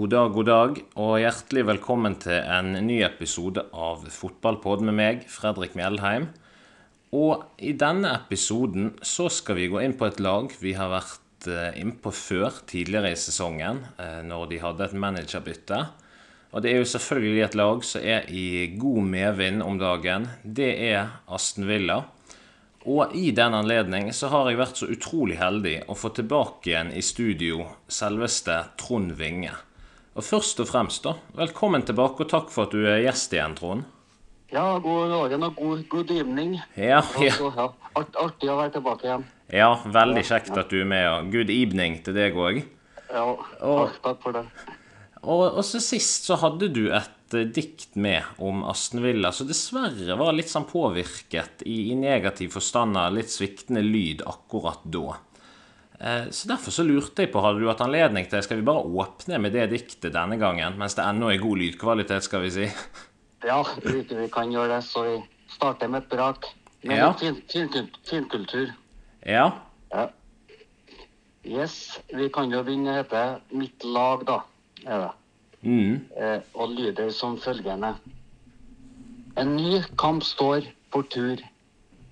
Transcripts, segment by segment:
God dag, god dag, og hjertelig velkommen til en ny episode av Fotballpod med meg, Fredrik Mjeldheim. Og i denne episoden så skal vi gå inn på et lag vi har vært eh, innpå før, tidligere i sesongen, eh, når de hadde et managerbytte. Og det er jo selvfølgelig et lag som er i god medvind om dagen. Det er Aston Villa. Og i den anledning så har jeg vært så utrolig heldig å få tilbake igjen i studio selveste Trond Vinge. Og først og fremst, da, velkommen tilbake, og takk for at du er gjest igjen, Trond. Ja, god morgen og god, god evening. Ja, ja. Også, ja. Art, artig å være tilbake igjen. ja veldig kjekt at du er med, og good evening til deg òg. Ja, takk, takk for det. Og, og så sist så hadde du et eh, dikt med om Aston Villa, som dessverre var litt sånn påvirket i, i negativ forstand av litt sviktende lyd akkurat da. Eh, Så derfor så lurte jeg på, hadde du hatt anledning til, skal vi bare åpne med det diktet denne gangen, mens det ennå er god lydkvalitet, skal vi si? Ja, vi, vi kan gjøre det, så vi starter med et brak. Med Ja. finkultur. Ja. Ja. Yes, vi kan jo begynne heter Mitt lag, da. Er det. Mm. Eh, og lyder som følgende. En ny kamp står for tur.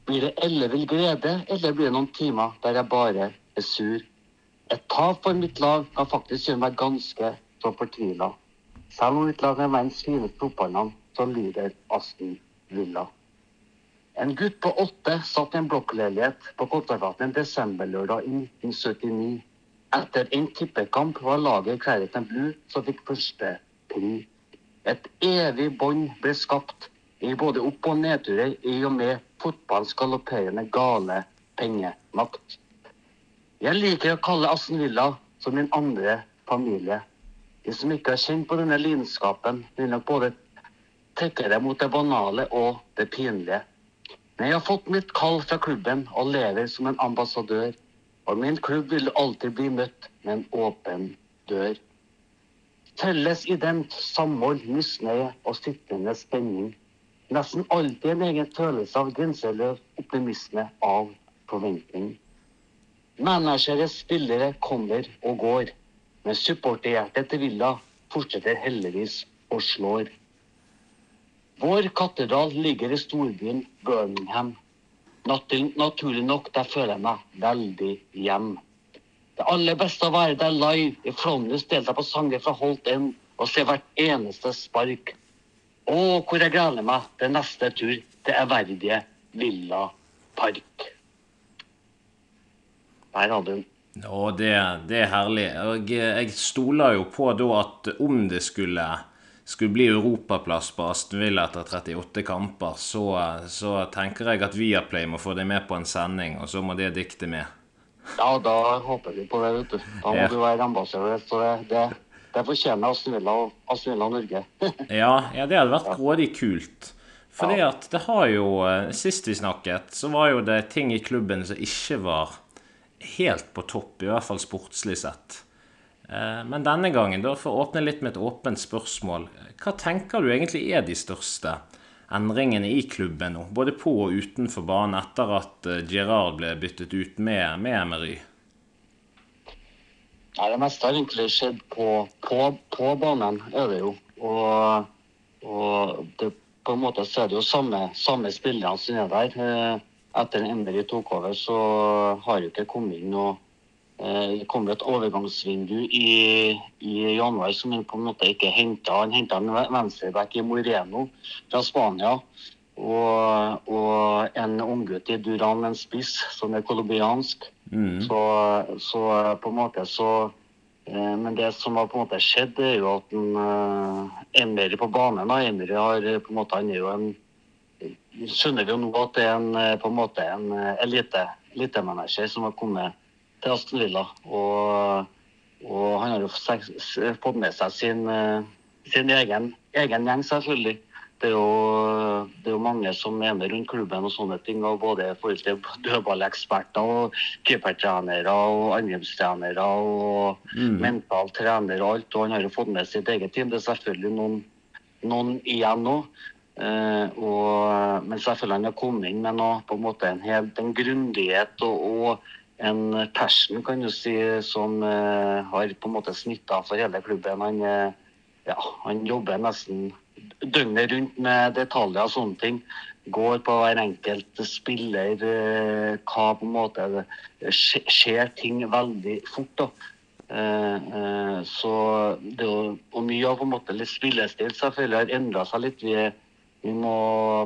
Blir det ellevill glede, eller blir det noen timer der jeg bare sur? Et tap for mitt lag kan faktisk gjøre meg ganske så fortvila. Selv om mitt lag er verdens fineste fotballnavn, så lyder Aston Villa. En gutt på åtte satt i en blokkleilighet på Kottagaten en desemberlørdag i 1979. Etter en tippekamp var laget Clariton Blue som fikk første pri. Et evig bånd ble skapt i både opp- og nedturer i og med fotballens galopperende gale pengemakt. Jeg liker å kalle Aston Villa som min andre familie. De som ikke har kjent på denne lidenskapen, vil nok både trekke det mot det banale og det pinlige. Men jeg har fått mitt kall fra klubben og lever som en ambassadør. Og min klubb vil alltid bli møtt med en åpen dør. Felles ident, samhold, misnøye og sittende spenning. Nesten alltid en egen følelse av grenseløs optimisme av forventning. Managere, spillere kommer og går. Men supporterhjertet til Villa fortsetter heldigvis og slår. Vår katedral ligger i storbyen Birmingham. Naturlig nok, der føler jeg meg veldig hjem. Det aller beste å være der live i Flåmlys delta på sanger fra Holt End og se hvert eneste spark. Å, hvor jeg gleder meg til neste tur til ærverdige Villa Park. Der da, du. Og det, det er herlig. Og jeg stoler jo på da at om det skulle, skulle bli europaplass på Aston Villa etter 38 kamper, så, så tenker jeg at Viaplay må få det med på en sending, og så må det diktet med. Ja, da håper vi på det, vet du. Da må Ja. du være ambassadør. Så det, det, det fortjener Aston Villa og Aston Villa Norge. Ja, ja det hadde vært grådig kult. Fordi det at det har jo eh, Sist vi snakket, så var jo det ting i klubben som ikke var helt på topp, i hvert fall sportslig sett. Eh, Men denne gangen, da, for å åpne litt med et åpent spørsmål, hva tenker du egentlig er de største endringene i klubben nå, både på og utenfor banen, etter at Girard Gerard ble byttet ut med, med Emery? Nei, det meste har egentlig skjedd på, på, på banen, er det jo. Og, og det, på en måte så er det jo samme, samme spillerne som er der. Eh, at Emery tok over, så har jo ikke kommet inn noe eh, Det kom et overgangsvindu i, i januar som han på en måte ikke henta. Han henta en venstreback i Moreno fra Spania. Og, og en unggutt i Duran, en spiss, som er colombiansk. Mm. Så, så på en måte så eh, Men det som har på en måte skjedd, er jo at en, eh, Emery på banen da, Emery har på en måte, han er jo en skjønner vi jo nå at det er en, eh, på en måte en eh, elite, elitemanager som har kommet til Aston Villa. Og, og han har jo fått med seg sin, eh, sin egen, egen gjeng, selvfølgelig. Det er, jo, det er jo mange som er med rundt klubben og sånne ting. og Både i forhold til dødballeksperter og keepertrenere og angrepstrenere og Mm. mental trener og alt. Og han har jo fått med sitt eget team. Det er selvfølgelig noen, noen igjen nå. Eh, og, men selvfølgelig han har kommet inn med noe, på en måte en helt en grundighet og, og en passion, kan du si, som eh, har på en måte smitta for hele klubben. Han, eh, ja, han jobber nesten døgnet rundt med detaljer og sånne ting. Går på hver enkelt spiller, hva på en måte skjer ting veldig fort. da. Så det, er jo- og mye av på en måte litt spillestil selvfølgelig har endra seg litt. Vi, vi må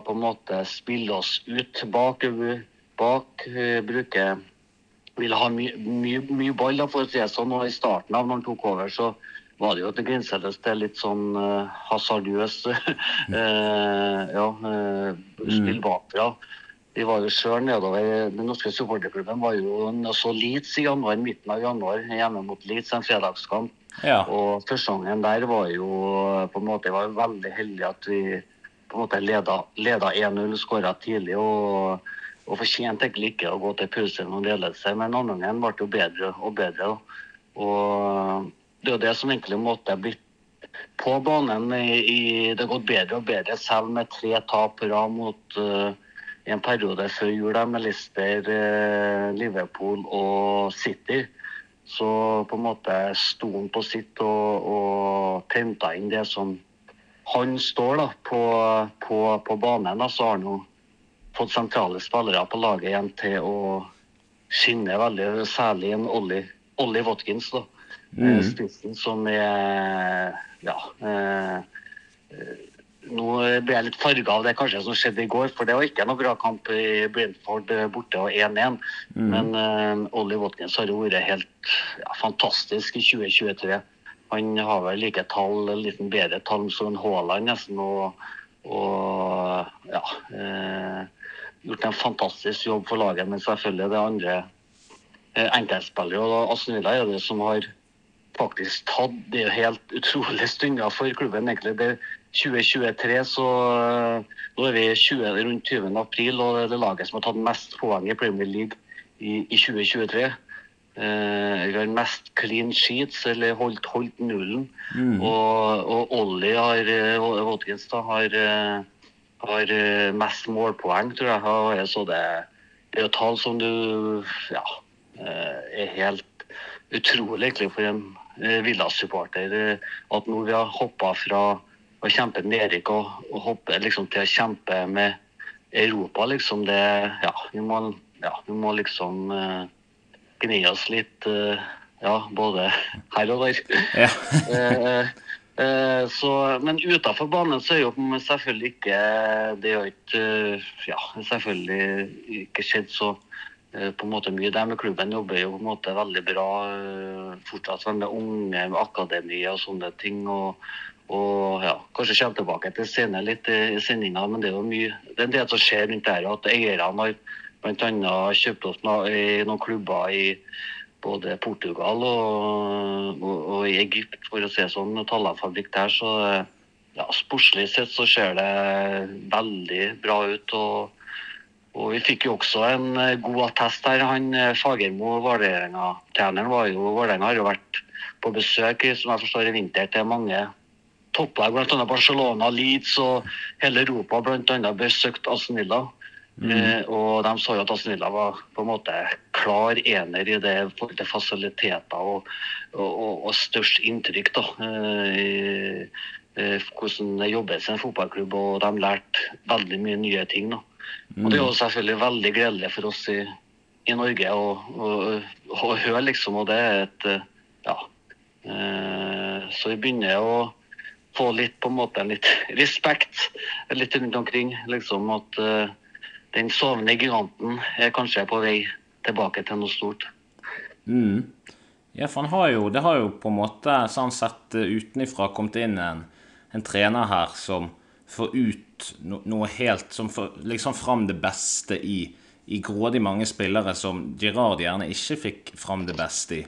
på en måte spille oss ut bak. bak eh, bruke ville ha mye, my, my ball, da, for å si det sånn. Og i starten av når han tok over, så var det jo til grenseløst til litt sånn uh, hasardiøs eh, ja, uh, spill bakfra. Vi var jo sjøl nedover Den norske supporterklubben var jo så Leeds i januar, midten av januar hjemme mot Leeds, en fredagskamp. Ja. Og sesongen der var jo på en måte, jeg var veldig heldig at vi på en måte leda, leda 1-0, skåra tidlig. og og fortjente egentlig ikke å gå til pause med ledelse, men andre gangen ble jo bedre og bedre. Og det er jo det som egentlig måtte blitt på banen. I, det har gått bedre og bedre, selv med tre tap på rad mot uh, en periode før jul med Lister, uh, Liverpool og City. Så på en måte sto han på sitt og, og prenta inn det som han står da, på, på, på banen. da, Så har han jo fått sentrale spillere på laget igjen til å skinne veldig, særlig en Ollie, Ollie Watkins. da. Mm. Spissen som er ja eh, Nå ble jeg litt farga av det kanskje som skjedde i går, for det var ikke noe bra kamp i Brentford eh, borte og 1-1. Men eh, Ollie Watkins har jo vært helt ja, fantastisk i 2023. Han har vel like tall, liten bedre tall som en Haaland nesten. og og ja eh, gjort en fantastisk jobb for laget. Men selvfølgelig det andre eh, enkeltspillere. Og Aston Villa er det som har faktisk tatt Det er helt utrolig stunder for klubben. egentlig. Det er 2023, så eh, nå er vi 20, rundt 20. april, og det er laget som har tatt mest poeng i Premier League i, i 2023. Eh, vi har mest clean sheets, eller holdt, holdt nullen. Og, og Ollie har, eh, Watkins da, har, eh, har eh, mest målpoeng, tror jeg. Og Så det, det er jo tall som du ja, eh, er helt utrolig egentlig for en eh, Villa-supporter. eh, At nå vi har hoppa fra å kjempe nedrykk og, og hoppe liksom til å kjempe med Europa, liksom det Ja, vi må, ja, vi må liksom eh, gni oss litt, eh, ja, både her og der. Ja. Eh, eh, så, men utenfor banen så er jo selvfølgelig ikke Det har ikke ja, selvfølgelig ikke skjedd så på en måte mye der, men klubben jobber jo på en måte veldig bra fortsatt med unge, med akademi og sånne ting. og og ja, kanskje kommer tilbake til senere litt i sendinga, men det er jo mye det er en del som skjer rundt der. At eierne har bl.a. kjøpt opp noen klubber i både Portugal og, og, og i Egypt, for å se sånn. Tallerfabrikk der, så ja, sportslig sett så ser det veldig bra ut. og og vi fikk jo også en god attest her. Han eh, Fagermo, Vålerenga-treneren, var jo Vålerenga har jo vært på besøk som jeg forstår, i vinter til mange topplag, bl.a. Barcelona, Leeds og hele Europa bl.a. besøkt Aston Villa. Eh, og de så jo at Aston Villa var på en måte klar ener i det forhold til fasiliteter og, og, og, og størst inntrykk. da, eh, i, eh, Hvordan det jobbes i en fotballklubb, og de lærte veldig mye nye ting. da. Og det er jo selvfølgelig veldig gledelig for oss i, i Norge å, høre, liksom. Og det er et Ja. Så vi begynner å få litt på en måte litt respekt litt rundt omkring. Liksom at den sovende giganten er kanskje på vei tilbake til noe stort. Mm. Ja, for han har jo, det har jo på en måte sånn sett eh, utenifra kommet inn en, en trener her som får ut no, noe helt Som får liksom fram det beste i, i grådig mange spillere som Girard gjerne ikke fikk fram det beste i.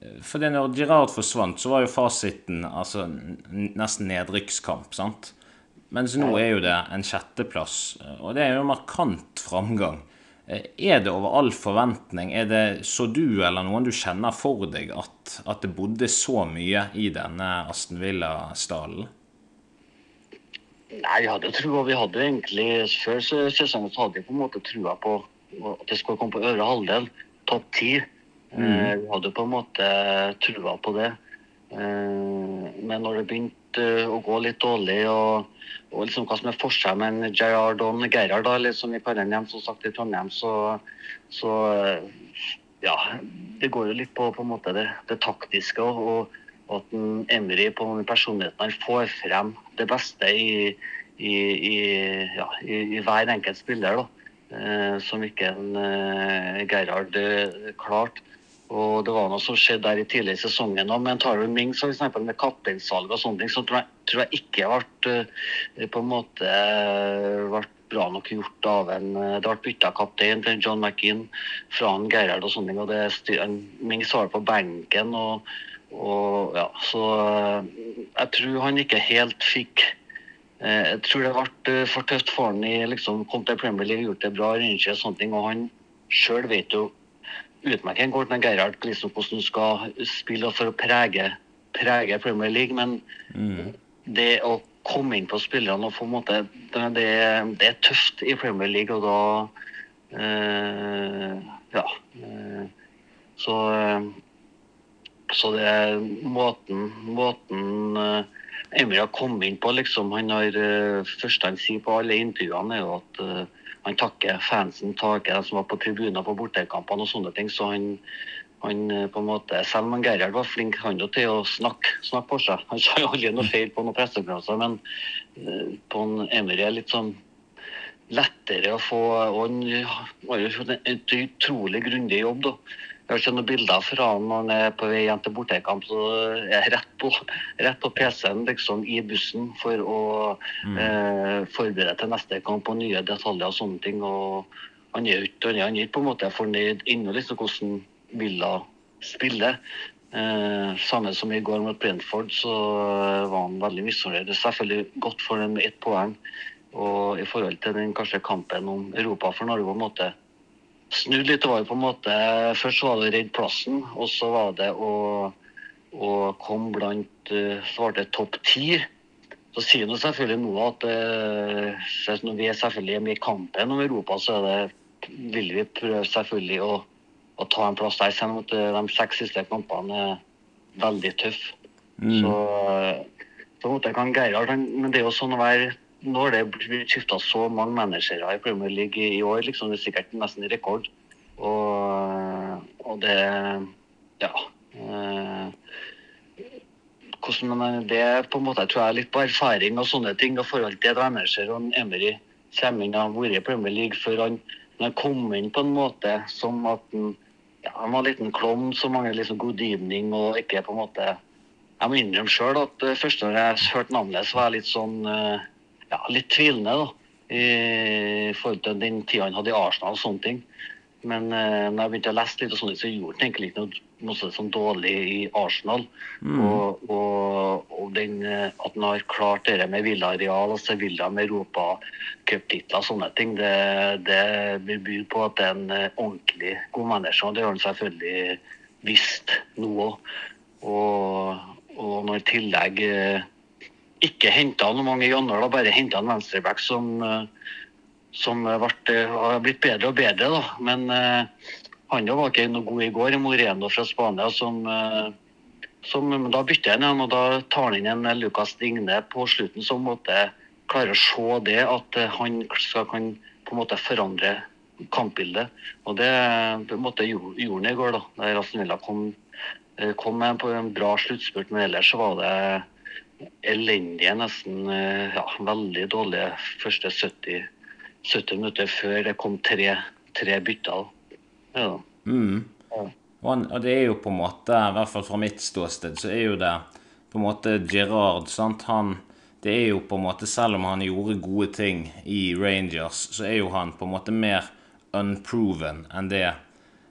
Eh, For når Girard forsvant, så var jo fasiten altså nesten nedrykkskamp, sant? Mens nå er jo det en sjetteplass, eh, og det er jo markant framgang. Eh, Er det over all forventning? Er det så du eller noen du kjenner for deg at, at det bodde så mye i denne Aston Villa-stallen? Nei, jeg hadde trua. Vi hadde egentlig Før sesongen så hadde vi på en måte trua på at det skulle komme på øvre halvdel. topp ti. Eh, Vi hadde på en måte trua på det. Eh, Men når det begynte å gå litt dårlig, og, og liksom hva som er forskjellen med en Gerard og Gerhard, eller som vi kaller ham som sagt i Trondheim, så, så eh, ja, det går jo litt på, på en måte det, det taktiske og, og at en Emry på personligheten han får frem det beste i, i, i, ja, i, hver enkelt spiller. da, eh, Som ikke en eh, Gerhard eh, klarte. Og det var noe som skjedde der i tidligere i sesongen òg, men tar du Mings eksempel, med kapteinsalg og sånne ting, så tror jeg, tror jeg ikke ble eh, på en måte eh, ble bra nok gjort av en eh, Det ble bytta kaptein til John McInn fra en Gerhard og sånne ting, og det Mings var på benken. og, og ja, Så jeg tror han ikke helt fikk Jeg tror det ble for tøft for han i liksom, kom til Premier League, gjort det bra, og sånne ting, og han sjøl vet jo utmerket godt med Gerhard liksom, hvordan du skal spille for å prege, prege Premier League, men det å komme inn på spillerne og få en måte det, det, er tøft i Premier League, og da øh, Ja. Øh, så eh, så det er måten, måten Emry har kommet inn på, liksom. Han har, første han sier på alle intervjuene, er jo at han takker fansen, takker dem som var på tribuner på bortekampene og sånne ting. Så han, han uh, på en måte, Selv om Gerhard var flink han jo til å snakke, snakke på seg. Han sa jo aldri noe feil på noen pressekonferanser, men uh, på en Emery er litt sånn lettere å få Og han har jo en utrolig grundig jobb, da. Jeg har ikke noen bilder fra han når han er på vei hjem til bortekamp. Så er jeg rett på, rett på PC-en liksom, i bussen for å eh, forberede til neste kamp og nye detaljer og sånne ting. Og han er ikke, han er ikke på en måte fornøyd ennå liksom, hvordan Villa spiller. Eh, samme som i går mot Brentford, så var han veldig misfornøyd. Det er selvfølgelig godt for dem med ett poeng. Og i forhold til den kanskje kampen om Europa for Norge på en måte snudd litt. Det var jo på en måte Først var det å redde plassen, og så var det å, å komme blant svarte Så var det topp ti. Så sier nå selvfølgelig nå at eh, når vi er selvfølgelig med i kampen om Europa, så det, vil vi prøve selvfølgelig å, å ta en plass der, selv om eh, de seks siste kampene er veldig tøffe. Så eh, på en måte kan Gerhard Men det er jo sånn å være nå har det blitt skifta så mange managere i Premier League i år. liksom Det er sikkert nesten rekord. Og, og det Ja. eh, hvordan man, det på en måte, jeg tror jeg er litt på erfaring og sånne ting og forhold til et manager og Emery kommer inn og har vært i Premier League før han, han kom inn på en måte som at han, ja, han var en liten klovn som mangler liksom good evening og ikke på en måte Jeg må innrømme sjøl at uh, første når jeg hørte navnet, så var jeg litt sånn eh, ja, litt tvilende da, i forhold til den tida han hadde i Arsenal og sånne ting. Men eh, når jeg begynte å lese litt, og sånt, så gjorde han egentlig ikke noe, noe sånn dårlig i Arsenal. Og, og, og den, eh, at han har klart det med Villareal og Sevilla med europacuptitler og sånne ting, det, det byr på at det er en eh, ordentlig god manager. Og det har han selvfølgelig visst nå òg. Og, og når i tillegg eh, ikke henta noe mange i januar, da bare henta en venstreback som, eh, som ble, har blitt bedre og bedre. da. Men uh, han var ikke noe god i går, Moreno fra Spania, som, uh, som Da bytter han igjen, og da tar han inn en Lukas Digne på slutten som måtte klare å se det, at han skal kan på en måte forandre kampbildet. Og det på en måte gjorde han i går, da. Der Villa kom, kom med en bra sluttspurt, men ellers så var det elendige, nesten eh, ja, veldig dårlige første 70, 70 minutter før det kom tre, tre bytter. Ja. Mm. Og, og det er jo på en måte, i hvert fall fra mitt ståsted, så er jo det på en måte Gerard, sant. Han Det er jo på en måte, selv om han gjorde gode ting i Rangers, så er jo han på en måte mer unproven enn det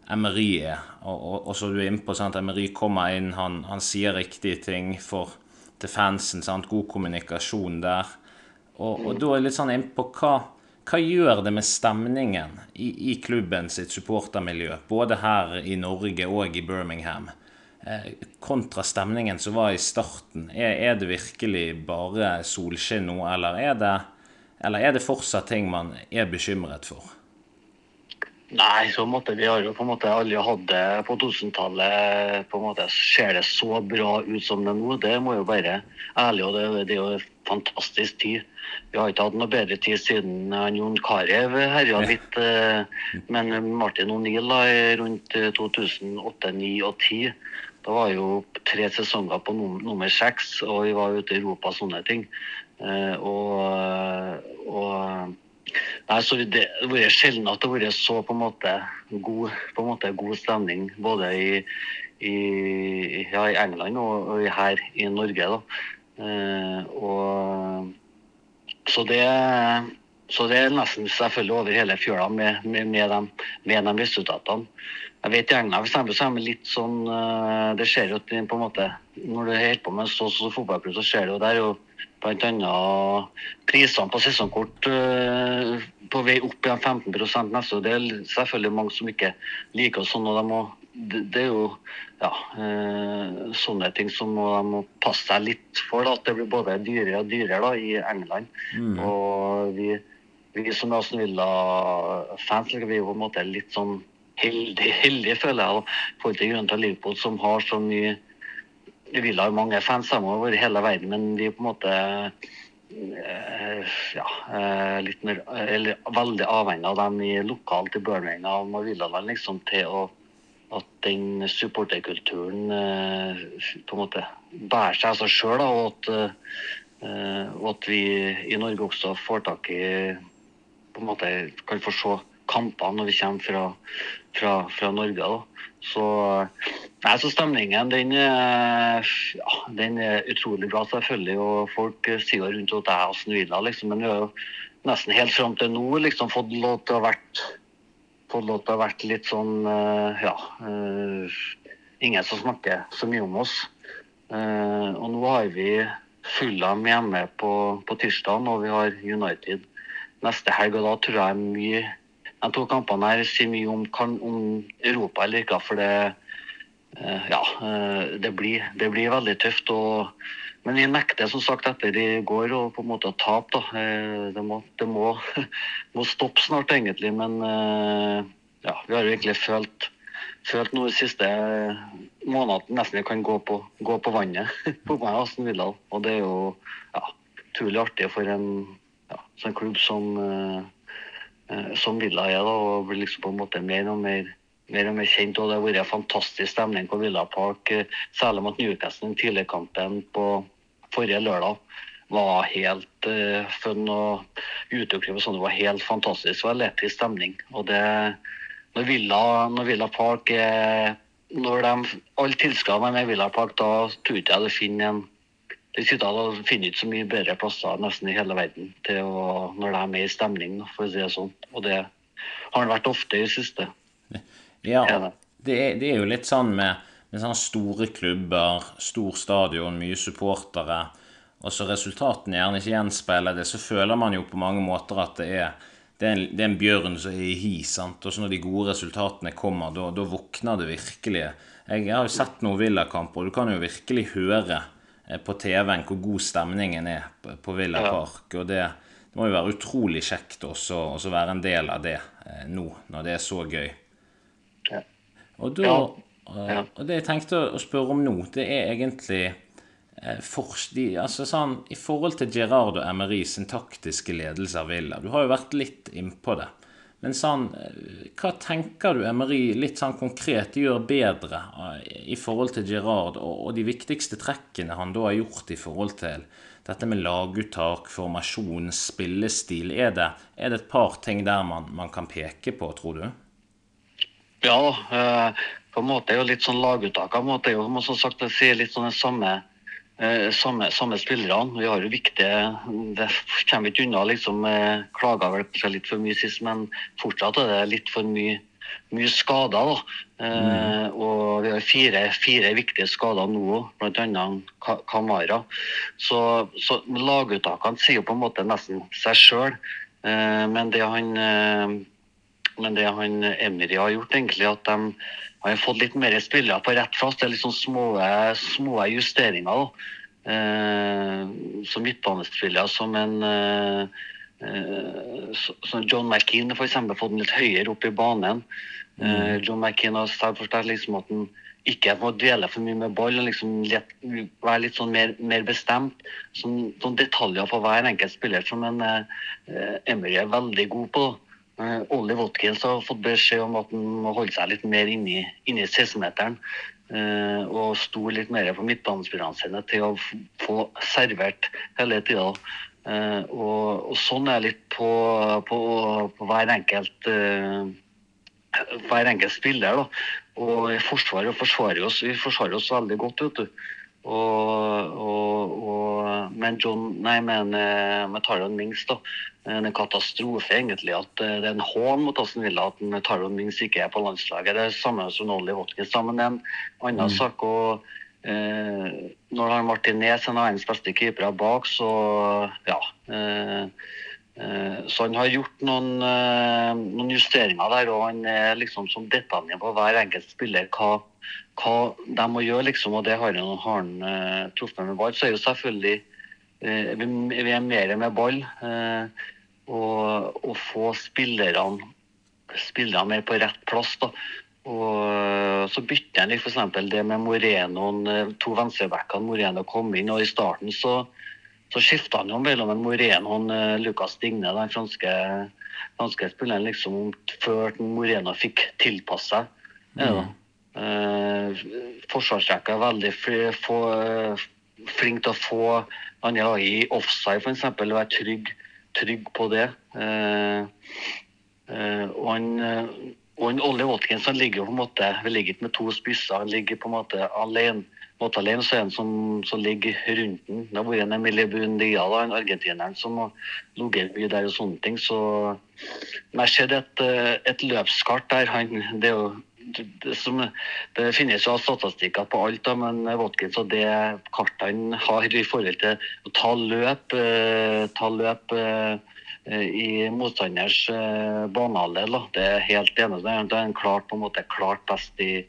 Emery er. Og, og, og så du er inne på, sant, Emery kommer inn, han, han sier riktige ting for, til fansen, sant. God kommunikasjon der. Og, og da er jeg litt sånn inn på hva hva gjør det med stemningen i, i klubben sitt supportermiljø, både her i Norge og i Birmingham, eh, kontra stemningen som var i starten? Er, er det virkelig bare solskinn nå, eller er, det, eller er det fortsatt ting man er bekymret for? Nei, så måte, vi har jo på en måte aldri hatt det på 2000-tallet. på en måte Ser det så bra ut som det nå? Det må jo være ærlig, og det, det er jo en fantastisk tid. Vi har ikke hatt noe bedre tid siden Jon Carew herja litt. Men Martin O'Neill rundt 2008, 2009 og 2010 da var jo tre sesonger på num nummer seks, og vi var ute i Europa og sånne ting. og, og Nei, så Det har vært sjelden at det har vært så på en måte god, en måte god stemning både i, i, ja, i England og, og, her i Norge. da. Eh, og, så det så det er nesten selvfølgelig over hele fjøla med, med, med, de, med de resultatene. Jeg vet i England for eksempel, så er det litt sånn eh, Det skjer jo på en måte Når du holder på med en så stor fotballklubb, så skjer det jo der jo Bl.a. prisene på sesongkort uh, på vei opp igjen 15 neste år. Det er selvfølgelig mange som ikke liker sånn. og de må, det, er jo ja, uh, sånne ting som må, de må passe seg litt for. Da, at det blir både dyrere og dyrere da, i England. Mm. Og vi, vi som er Aston Villa-fans vi er på en måte litt sånn heldige, heldige føler jeg, i forhold til til Liverpool, som har så mye Villa har mange fans over hele verden, men vi er på en måte eh, ja, eh, litt mer, eller veldig avhengig av dem i lokalt i Birmingham og Villaland liksom, til å, at den supporterkulturen eh, på en måte bærer seg av seg sjøl. Og, og, at vi i Norge også får tak i på en måte kan få se kampene når vi kommer fra, fra, fra Norge. Da. Så, nei, så stemningen den, ja, den, er utrolig bra, selvfølgelig. Og folk sier rundt at er Aston Villa, liksom. Men vi har jo nesten helt fram til nå liksom fått lov til å vært fått lov til å vært litt sånn eh, ja uh, Ingen som snakker så mye om oss. Og nå har vi Fulham hjemme på, på tirsdag, og vi har United neste helg. Og da tror jeg mye de to kampene her sier mye om, om Europa eller ikke. For det, eh, ja, eh, det, blir, det blir veldig tøft. Og, men vi nekter som sagt etter i går å på en måte tape. Eh, det, må, det må, må, stoppe snart, egentlig. Men ja, vi har egentlig følt, følt noe de siste månedene nesten vi kan gå på, gå på vannet på Aston Villa. Og det er jo ja, utrolig artig for en ja, sånn klubb som Eh, som Villa er. da, og blir liksom på en måte mer og mer, mer, og mer kjent. og Det har vært en fantastisk stemning på Villa Park, eh, særlig mot Newcastle. Tidligkampen på forrige lørdag var helt uh, fun og uteklipp og sånn. Det var helt fantastisk. Det var elektrisk stemning. og det når Villa, når Villa Park er når de, Alle tilskuerne med Villa Park, da tror jeg du finner en de finner ikke så mye bedre plasser nesten i hele verden å, når de er med i stemning, for å si det sånn. Og det har han vært ofte i det siste. Ja, det er, det er jo litt sånn med, med sånne store klubber, stor stadion, mye supportere, og så resultatene gjerne ikke gjenspeiler det, så føler man jo på mange måter at det er det er, en, det er en bjørn som er i hi. sant? Og så når de gode resultatene kommer, da våkner det virkelig. Jeg har jo sett noen villakamper, og du kan jo virkelig høre Eh, på TV-en hvor god stemningen er på Villa Park. Og det, det, må jo være utrolig kjekt også å være en del av det eh, nå, når det er så gøy. Og, da, ja. og det jeg tenkte å spørre om nå, det er egentlig eh, for, de, altså sånn, I forhold til Gerard og Emery sin taktiske ledelse av Villa Du har jo vært litt innpå det. Men sånn, hva tenker du Emery litt sånn konkret gjør bedre eh, i forhold til Gerard, og, de viktigste trekkene han da har gjort i forhold til dette med laguttak, formasjon, spillestil? Er det, er det et par ting der man, man, kan peke på, tror du? Ja, eh, på en måte er jo litt sånn laguttak. På en måte er jo, som sagt, det sier litt sånn det samme Eh, samme, samme, spillerne. Vi har jo viktige Det kommer ikke unna, liksom. Klaga vel kanskje litt for mye sist, men fortsatt er det litt for mye, mye skader. da. Eh, mm. og vi har fire, fire viktige skader nå, bl.a. Kamara. Så, så laguttakene sier jo på en måte nesten seg sjøl. Eh, men det han men det han Emry har gjort, egentlig, at de har fått litt mer spillere på rett plass. Det er litt sånn små, små justeringer. Eh, som midtbanespiller, som en, eh, eh, så John McKean eksempel fått den litt høyere opp i banen. Eh, John McKean har forstått liksom at han ikke må dvele for mye med ball, og liksom lett, være litt sånn mer, mer bestemt. Sånn, sånn detaljer for hver enkelt spiller som en eh, Emery er veldig god på. Uh, Ollie Watkins har fått beskjed om at han må holde seg litt mer inni, inni 16-meteren. Uh, og sto litt mer på midtbanespillerne sine til å få servert hele tida. Uh, og, og sånn er litt på, på, på hver enkelt hver enkelt spiller. da. Og forsvaret forsvarer oss, vi forsvarer oss veldig godt, vet du. Og, og, og men John, nei, men eh, med Taron Mings, da. En katastrofe, egentlig. At eh, det er en hån mot Aston Villa at en Taron Mings ikke er på landslaget. Det er det samme som Ollie Watkins. Men det er en annen sak. og eh, Når han Martinez er en av verdens beste keepere bak, så ja. Eh, Så han har gjort noen, eh, noen justeringer der, og han er liksom som detaljer på hver enkelt spiller hva, hva de må gjøre, liksom, og det har han, har han eh, truffet med ball. Så er jo selvfølgelig eh, vi, er mer med ball, eh, og, å få spillerne spillerne mer på rett plass. da. Og så bytter han f.eks. det med Moreno, to venstrebackene. Moreno kom inn, og i starten så så skifta han jo mellom en Moreno og en eh, Lucas Digne, den franske, franske spilleren, liksom før Moreno fikk tilpasse seg. Ja. Eh, Forsvarsrekka er veldig eh, flink til å få andre lag i offside, f.eks. Være trygg, trygg på det. Eh, eh, og han eh, og Ollie Watkins han ligger jo på en måte, vi ligger ikke med to spisser, han ligger på en måte alene. Måte så er han som, som ligger rundt den. Det har vært en Emilie Buendia, da, en argentineren som har ligget mye der og sånne ting. Så men jeg ser et, eh, et løpskart der. Han, det, jo, det, som, det finnes jo statistikker på alt, da, men Watkins og det kartet han har i forhold til å ta løp, eh, ta løp eh, i motstanders eh, banehalvdel. Det er helt enig. Det er klart, på en måte, klart best i,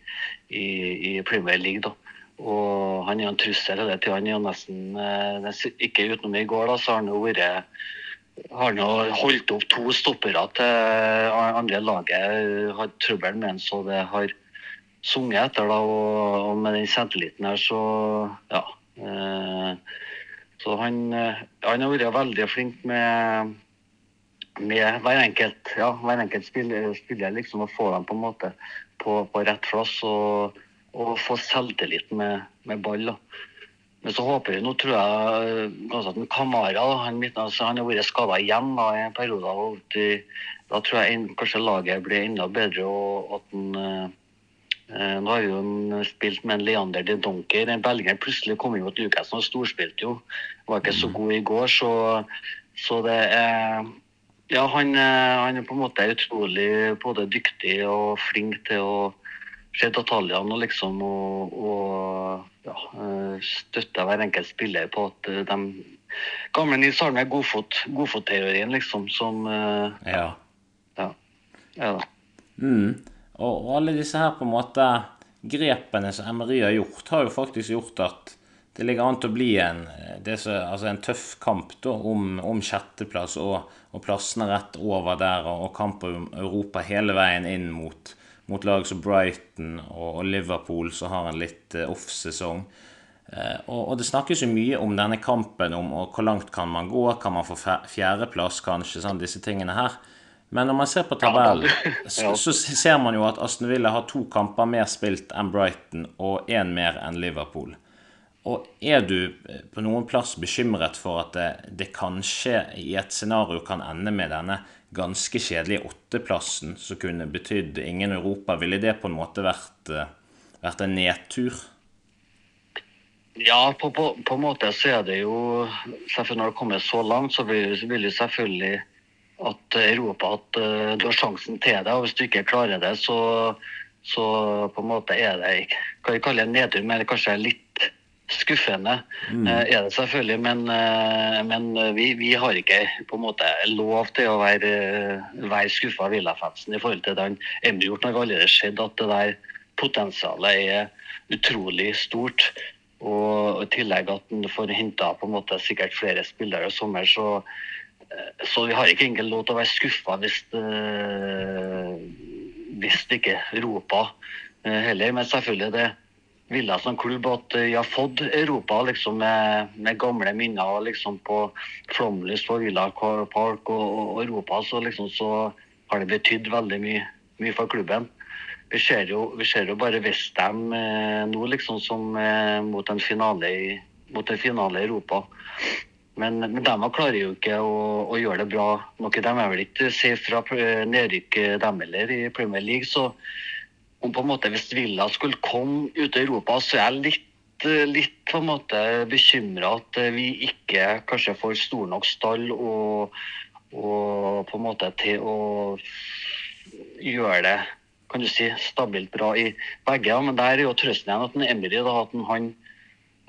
i, i Premier League. da. Og han er en trussel hele tida. Han er jo nesten eh, Ikke utenom i går, da, så har han jo vært har jo holdt opp to stoppere til andre laget. Har trøbbel med han så det har sunget etter. da, Og, og med den selvtilliten her, så ja. Eh, så han, eh, han har vært veldig flink med med hver enkelt, ja, hver enkelt spiller, spiller liksom, å få dem på en måte på, på rett plass og, og få selvtillit med, med ball. Da. Men så håper vi, nå tror jeg kanskje at en Kamara han, altså, han har vært skada igjen da, i en periode. Og da tror jeg en- kanskje laget blir enda bedre. og at en, eh, eh, Nå har jo en spilt med en Leander de Donker. En belgier plutselig kom inn mot Newcastle og storspilte jo. Var ikke så god i går, så, så det er ja, han, eh, han er på en måte utrolig både dyktig og flink til å se detaljene liksom og, og ja, eh, støtte hver enkelt spiller på at eh, de Gamle Nils Arne godfot, godfotteorien, liksom, som eh, Ja. Ja. ja da. Mm. Og, og alle disse her på en måte grepene som Emery har gjort, har jo faktisk gjort at det ligger an til å bli en, det som, altså en tøff kamp da, om, om sjetteplass og, og plassene rett over der, og, og kamp om Europa hele veien inn mot, mot lag som Brighton og, Liverpool, som har en litt eh, off-sesong. Eh, og, det snakkes jo mye om denne kampen, om hvor langt kan man gå, kan man få fjerdeplass kanskje, sånn disse tingene her. Men når man ser på tabellen, så, så ser man jo at Aston Villa har to kamper mer spilt enn Brighton og én mer enn Liverpool. Og er du eh, på noen plass bekymret for at det, det kanskje i et scenario kan ende med denne ganske kjedelige åtteplassen som kunne betydd ingen Europa? Ville det på en måte vært, eh, vært en nedtur? Ja, på, på, på en måte så er det jo selvfølgelig Når det kommer så langt, så vil, jo selvfølgelig at Europa at uh, du har sjansen til det. og Hvis du ikke klarer det, så, så på en måte er det Kan vi kalle det en nedtur, men kanskje litt skuffende. eh, er det selvfølgelig, men, eh, men vi, vi har ikke på en måte lov til å være, være skuffa av Villa-fansen i forhold til den han Emry gjort. Det har allerede skjedd at det der potensialet er utrolig stort. Og i tillegg at en får henta på en måte sikkert flere spillere i sommer, så så vi har ikke egentlig lov til å være skuffa hvis, hvis det ikke roper heller. Men selvfølgelig det ville som klubb at vi har fått Europa liksom, med, med, gamle minner liksom, på Flåmlys på Villa Park og, og, Europa. Så, liksom, så har det betydd veldig mye, mye for klubben. Vi ser jo, vi ser jo bare Westham eh, nå, liksom, som eh, mot en finale i, mot en finale i Europa. Men, men de klarer jo ikke å, å, gjøre det bra nok. De er vel ikke safe fra nedrykk, dem heller, i Premier League. Så om på en måte hvis Villa skulle komme ut i Europa, så er jeg litt, litt på en måte bekymra at vi ikke kanskje får stor nok stall og, og på en måte til å gjøre det kan du si, stabilt bra i begge. Men der er jo trøsten igjen at en at han,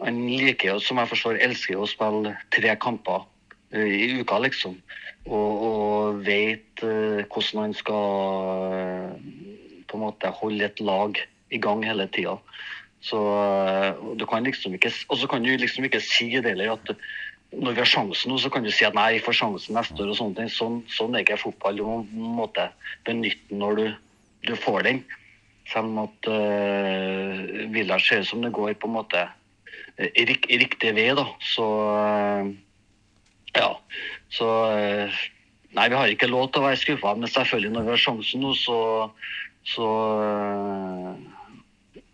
han, liker jo, som jeg forstår, elsker å spille tre kamper uh, i uka, liksom. Og, og vet hvordan han skal på en måte holde et lag i gang hele tida. Så du kan liksom ikke Og så kan du liksom ikke si det heller at når vi har sjansen nå, så kan du si at nei, vi får sjansen neste år og sånne ting. Sånn, sånn er ikke fotball. Du må på en måte benytte når du du får den. Selv om at uh, Villa ser ut som det går på en måte i, eh, rik, i riktig vei, da. Så uh, ja. Så uh, Nei, vi har ikke lov til å være skuffa, men selvfølgelig når vi har sjansen nå, så så,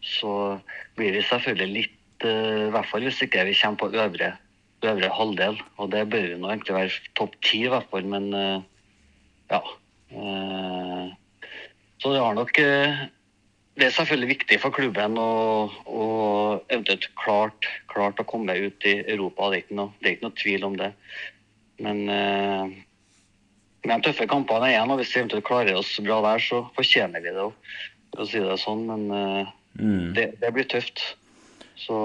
så blir vi selvfølgelig litt I hvert fall hvis ikke vi kommer på øvre, øvre halvdel. Og det bør vi nå egentlig være topp ti, i hvert fall. Men ja. Så det har nok eh, Det er selvfølgelig viktig for klubben å, å eventuelt klart, klart, å komme ut i Europa. Det er ikke noe, er ikke noe tvil om det. Men eh, de tøffe kampene igjen, og hvis vi eventuelt klarer oss bra der, så fortjener vi det òg, for å si det sånn. Men uh, mm. det, det, blir tøft. Så,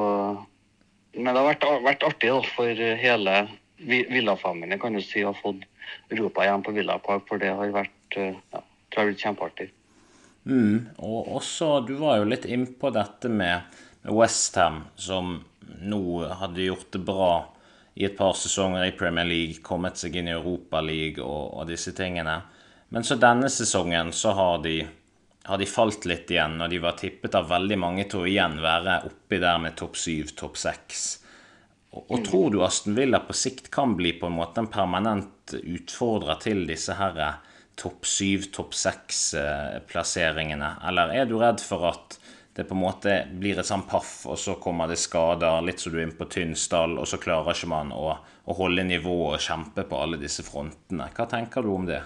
men det har vært, vært artig da, for hele Villa-familien kan du si, å ha fått Europa igjen på Villa Park, for det har vært, ja, det har blitt kjempeartig. Mm, og også, du var jo litt innpå dette med, med Westham, som nå hadde gjort det bra i et par sesonger i Premier League, kommet seg inn i Europaligaen og, og disse tingene. Men så denne sesongen så har de, har de, falt litt igjen, og de var tippet av veldig mange til å igjen være oppi der med topp syv, topp seks. Og, og, tror du Aston Villa på sikt kan bli på en måte en permanent utfordrer til disse herre topp syv, topp seks-plasseringene? Eh, Eller er du redd for at det på en måte blir et sånn paff, og så kommer det skader, litt som du er inne på tynn stall, og så klarer ikke man å, å holde nivået og kjempe på alle disse frontene. Hva tenker du om det?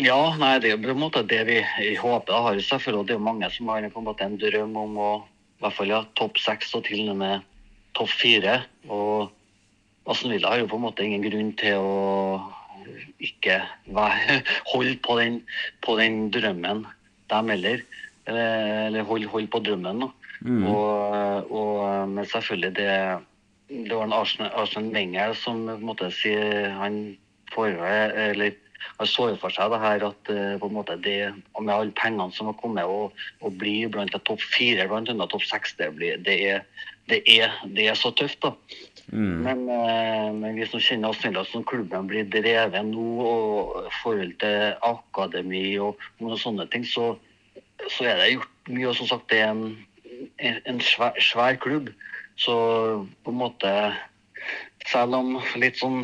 Ja, nei, det er på en måte det vi håper. Har selvfølgelig, det er jo mange som har en en drøm om å i hvert fall ja, topp seks og til og med topp fire. Og Aston Villa har jo på en måte ingen grunn til å ikke holde på den, på den drømmen, dem heller. Eller, holde hold på drømmen. Mm. Og, og, men selvfølgelig, det, det var en Arsenal Wenger som måtte si han for, eller, han så for seg det her at på en måte det, med alle pengene som har kommet, og, og bli blant topp fire, blant annet topp seks, det, det, det, er, det så tøft. da. Mm. Men, eh, men, vi som kjenner selv som klubben blir drevet nå, og forhold til akademi og noen sånne ting, så, så, er det gjort mye. Og som sagt, det er en, en svær, svær, klubb. Så på en måte Selv om litt sånn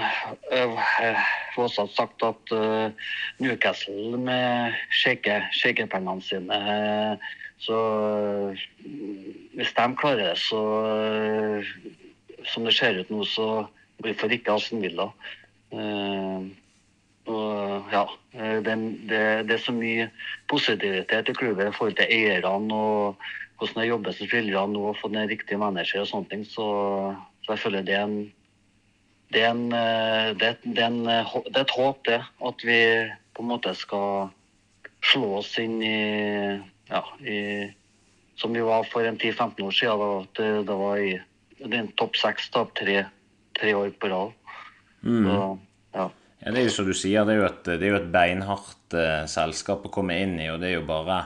Flåsat sagt at uh, Newcastle med shakepengene sine så hvis de klarer det, så som det ser ut nå, så får ikke Aston Villa. Uh, og ja, eh, det, det, det, er så mye positivitet i klubben i forhold til eierne og hvordan det jobber med spillerne nå få den riktige manager og sånne ting. Så, så jeg føler det er en det er, en, det, er, det, er en, det er et håp, det. At vi på en måte skal slå oss inn i, ja, i Som vi var for en 10-15 år siden. Da, at det, var i er topp seks tre, tre, år på rad. Mm. Så, ja. Det er jo som du sier, det er jo et, det er jo et beinhardt uh, selskap å komme inn i. Og det er jo bare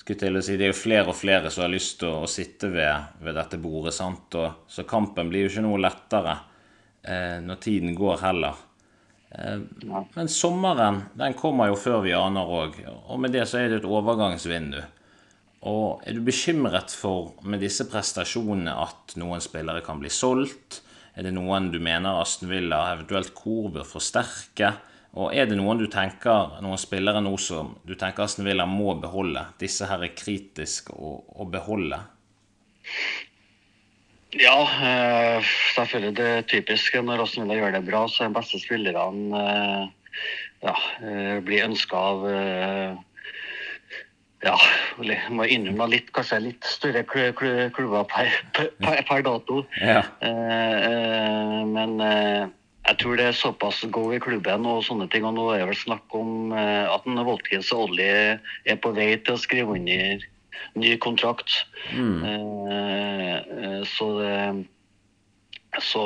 skulle til å si, Det er jo flere og flere som har lyst til å, å sitte ved, ved, dette bordet. sant? Og, så kampen blir jo ikke noe lettere uh, når tiden går heller. Men sommeren den kommer jo før vi aner òg, og med det så er det et overgangsvindu. Og er du bekymret for med disse prestasjonene at noen spillere kan bli solgt? Er det noen du mener Aston Villa, eventuelt hvor, bør forsterke? Og er det noen du tenker, noen spillere nå som du tenker Aston Villa må beholde? Disse her er kritiske å, å beholde? Ja, eh, selvfølgelig. Det typiske. når Aston Villa gjør det bra, så er de beste spillerne eh, ja, eh, blir ønska av ja, jeg må innrømme litt, kanskje litt større klubber per, per, per dato. Ja. Eh, eh, men eh, jeg tror det er såpass go i klubben og sånne ting. Og nå er det vel snakk om eh, at Watkins og Olli er på vei til å skrive under ny kontrakt. Mm. eh, så det så,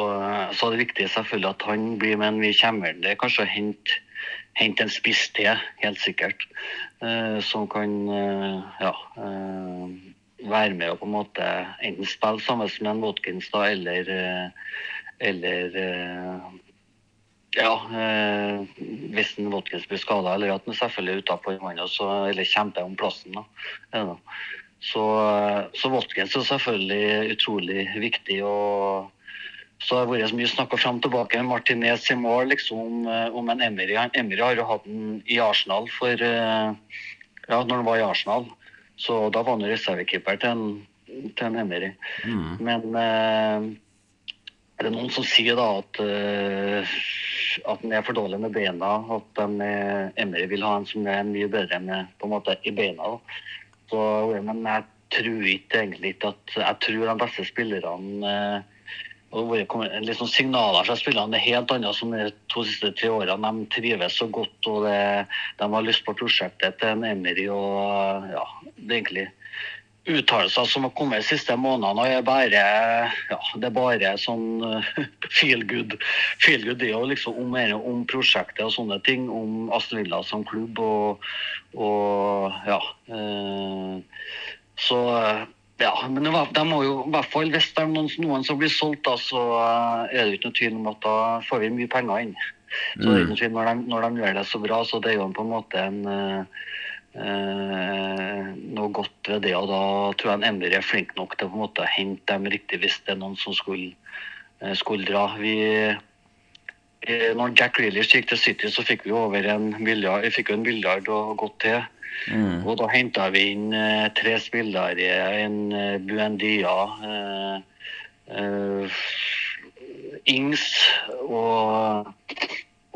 så er det viktig selvfølgelig at han blir med, en vi kommer vel kanskje å hente hente en spiss til, helt sikkert. Eh, som kan eh, ja, eh, være med og på en måte enten spille sammen med en Watkins da, eller, eller ja, hvis en Watkins blir skada, eller at han selvfølgelig er utapå eller kjemper om plassen. da. Så, så Watkins er selvfølgelig utrolig viktig. og så har det vært mye snakka fram og tilbake Martinez i mål, liksom, om, eh, en Emery. Emery har jo hatt den i Arsenal for eh, Ja, når han var i Arsenal. Så da var han reservekeeper til, en- til en Emery. Men eh, er det noen som sier da at at han er for dårlig med beina, at de, Emery vil ha en som er mye bedre med, på en måte, i beina. Da. Så, men jeg tror ikke egentlig ikke at Jeg tror de beste spillerne og det kommer litt sånn signaler fra spillerne er helt annet som de to siste tre årene. De trives så godt og det, de har lyst på prosjektet til Emery. og ja, det er egentlig uttalelser som har kommet de siste månedene. og er bare, ja, Det er bare sånn eh, feel good. Feel good er jo liksom om, om prosjektet og sånne ting. Om Aston Villa som klubb og, og ja. Eh, så ja, men det var- de må jo i hvert fall, hvis det er noen, noen som blir solgt, da, så eh, er det jo ikke noe tvil om at da får vi mye penger inn. Så det er ikke noe tvil når de, når de gjør det så bra, så det er jo på en måte en eh, eh, noe godt ved det. Og da tror jeg en Emery er flink nok til å på en måte hente dem riktig hvis det er noen som skulle, eh, skulle dra. Vi, eh, når Jack Grealish gikk til City, så fikk vi over en milliard, vi fikk en milliard og godt til. Og da henta vi inn eh, tre spillere. En eh, Buendia, eh, eh, Ings og,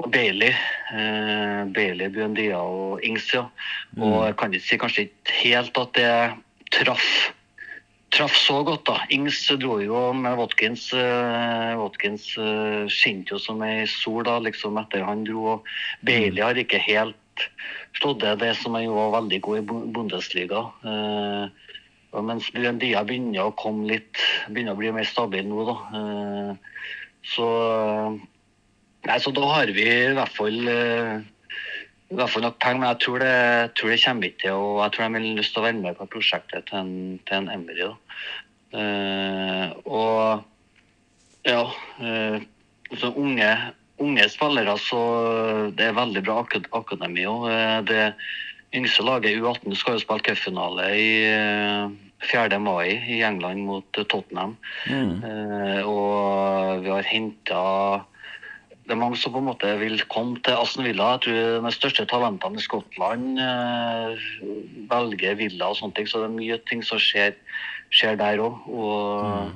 og Bailey. Eh, Bailey, Buendia og Ings, ja. Og jeg kan ikke si kanskje ikke helt at det traff traff så godt, da. Ings dro jo med Watkins. Uh, Watkins uh, skinte jo som ei sol da, liksom etter han dro. og Bailey har ikke helt slått det, som jo var veldig god i Bu- Bundesliga. Eh, og mens Buendia begynner å komme litt Begynner å bli mer stabil nå, da. Eh, så Nei, så da har vi i hvert fall eh, i hvert fall nok penger, men jeg tror det, tror det kommer ikke til å Jeg tror de har lyst til å være med på prosjektet til en, til en Emery. Eh, og ja eh, så unge, unge spillere, så det er veldig bra akad akademi òg. Det yngste laget, U18, skal jo spille cupfinale i eh, 4. mai i England mot Tottenham. Tottenham. Eh, og vi har henta det er mange som på en måte vil komme til Aston Villa. Jeg tror de største talentene i Skottland eh, velger Villa og sånne ting. Så det er mye ting som skjer, skjer der òg. Og,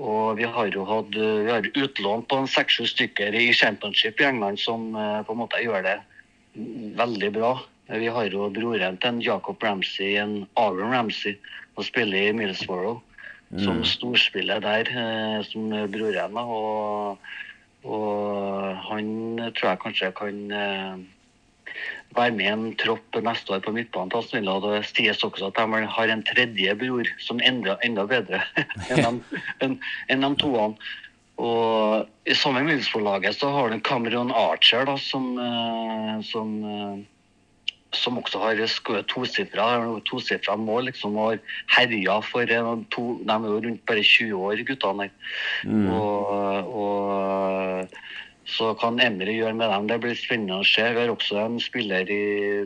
og vi har jo hatt vi har utlån på seks-sju stykker i championship i England som eh, på en måte gjør det veldig bra. Vi har jo broren til en Jacob Ramsey, en Aaron Ramsey, som spiller i Middlesbrough. Som storspiller der, eh, som broren. og og han tror jeg kanskje kan eh, være med en tropp neste år på midtbanen til Aston Villa. Det sies også at de har en tredje bror som er enda, enda bedre enn de, en, en de toene. Og I samme Middlesbrough-laget så har du Cameron Archer, da, som, eh, som, eh, som også har skåret tosifra to mål. liksom, og har herja for to, De er jo rundt bare 20 år, guttene der. Og, og Så kan Emry gjøre med dem. Det blir spennende å se. Vi har også en spiller i,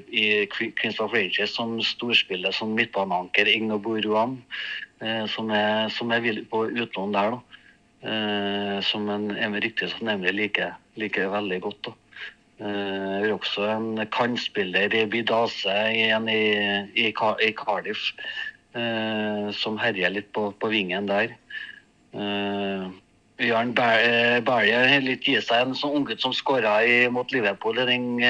i Queens of Rages som storspiller som midtbaneanker, Igno Boruan, eh, som, er, som er på utlån der. da. Eh, som en, riktig som Emry liker, liker veldig godt. da. Uh, har også en kantspiller i Bidase igjen i, i, i Cardiff, uh, som herjer litt på, på vingen der. Uh, Jørn Bælje har litt gi seg en sånn unggutt som skåra mot Liverpool den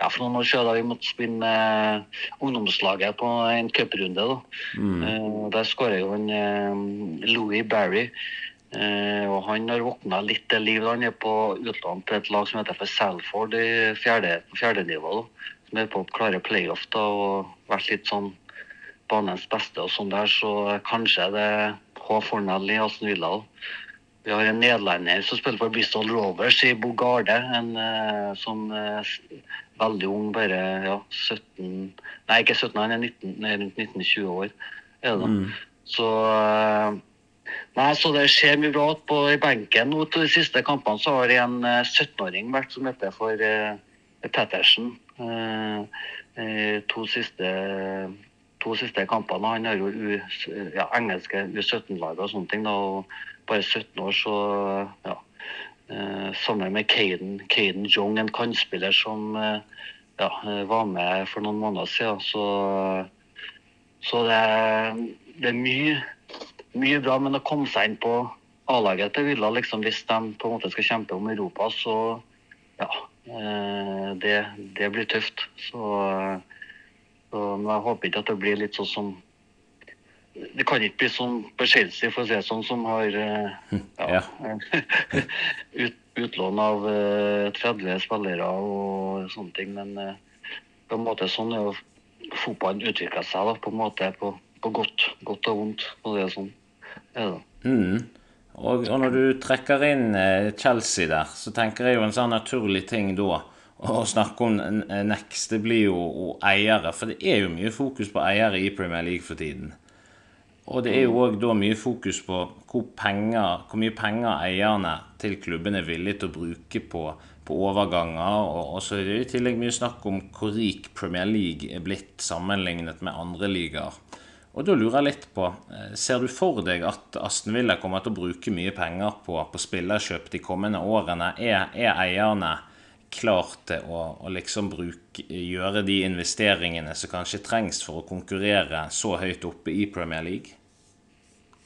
ja, for noen år siden da vi måtte spille med ungdomslaget på en cuprunde. Mm. Uh, der skåra jo en uh, Louis Barry. Og han har våkna litt til liv. Han er på utlån til et lag som heter for Salford i fjerde, på fjerde nivå. Da. Som er på å klare playoff da, og vært litt sånn banens beste og sånn der. Så kanskje det er H. Fornell i Aston Villa. Da. Vi har en nederlender som spiller for Bristol Rovers i Bogarde. En uh, som er veldig ung, bare ja, 17 Nei, ikke 17, han er 19, rundt 19-20 år. Er det mm. Så uh, Nei, så det skjer mye bra på i benken. Nå til de siste kampene så har det en 17-åring vært som heter for uh, Pettersen. to siste to siste kampene. Han har jo U, ja, engelske U17-lag og sånne ting. da, og bare 17 år, så ja. Eh, sammen med Caden, Caden Jong, en kantspiller som eh, ja, var med for noen måneder siden. Så, så det, det, er mye, mye bra. Men å komme seg inn på A-laget til Villa, liksom, hvis de på en måte skal kjempe om Europa, så ja. Eh, det, det blir tøft. Så, så jeg håper ikke at det blir litt sånn som det kan ikke bli sånn på Chelsea, for å si det sånn, som har eh, ja, ut, utlån av 30 eh, spillere og sånne ting. Men eh, på en måte sånn er jo fotballen utvikla seg, da, på en måte på, på godt, godt, og vondt. Og det er sånn det. Mm. Og, og, når du trekker inn Chelsea der, så tenker jeg jo en sånn naturlig ting da å snakke om next, det blir jo eiere. For det er jo mye fokus på eiere i Premier League for tiden. Og det er jo òg da mye fokus på hvor, penger, hvor, mye penger eierne til klubben er villige til å bruke på, på overganger. Og, og, så er det i tillegg mye snakk om hvor rik Premier League er blitt sammenlignet med andre ligaer. Og da lurer jeg litt på, eh, Ser du for deg at Aston Villa kommer til å bruke mye penger på, på spillerkjøp de kommende årene? Er, er eierne klar til å, å liksom bruke, gjøre de investeringene som kanskje trengs for å konkurrere så høyt oppe i Premier League?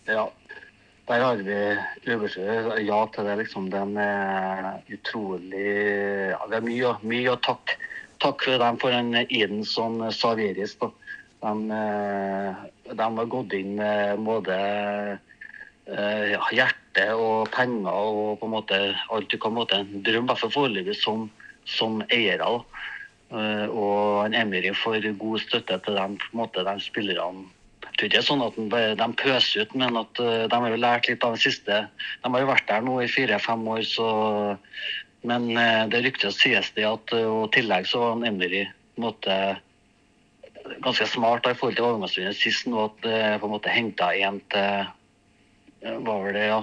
Ja. Der har vi øverste ja til det, liksom. Den er utrolig ja, Det er mye, mye å takke takk for dem for den Eden som Saveris. Da. De, eh, de har gått inn med både eh, ja, hjerte og penger og på en måte alt du kan måte drømme, i hvert foreløpig, som, som eiere. Da. Eh, og en Emery får god støtte til dem, på en måte, de spillerne jeg tror ikke det er sånn at de pøser ut, men at eh, de har jo lært litt av det siste. De har jo vært der nå i fire-fem år, så Men eh, det ryktes sies det at i tillegg så var en måte, ganske smart i forhold til overgangsrunden sist nå, at på en måte henta en til var vel det, ja.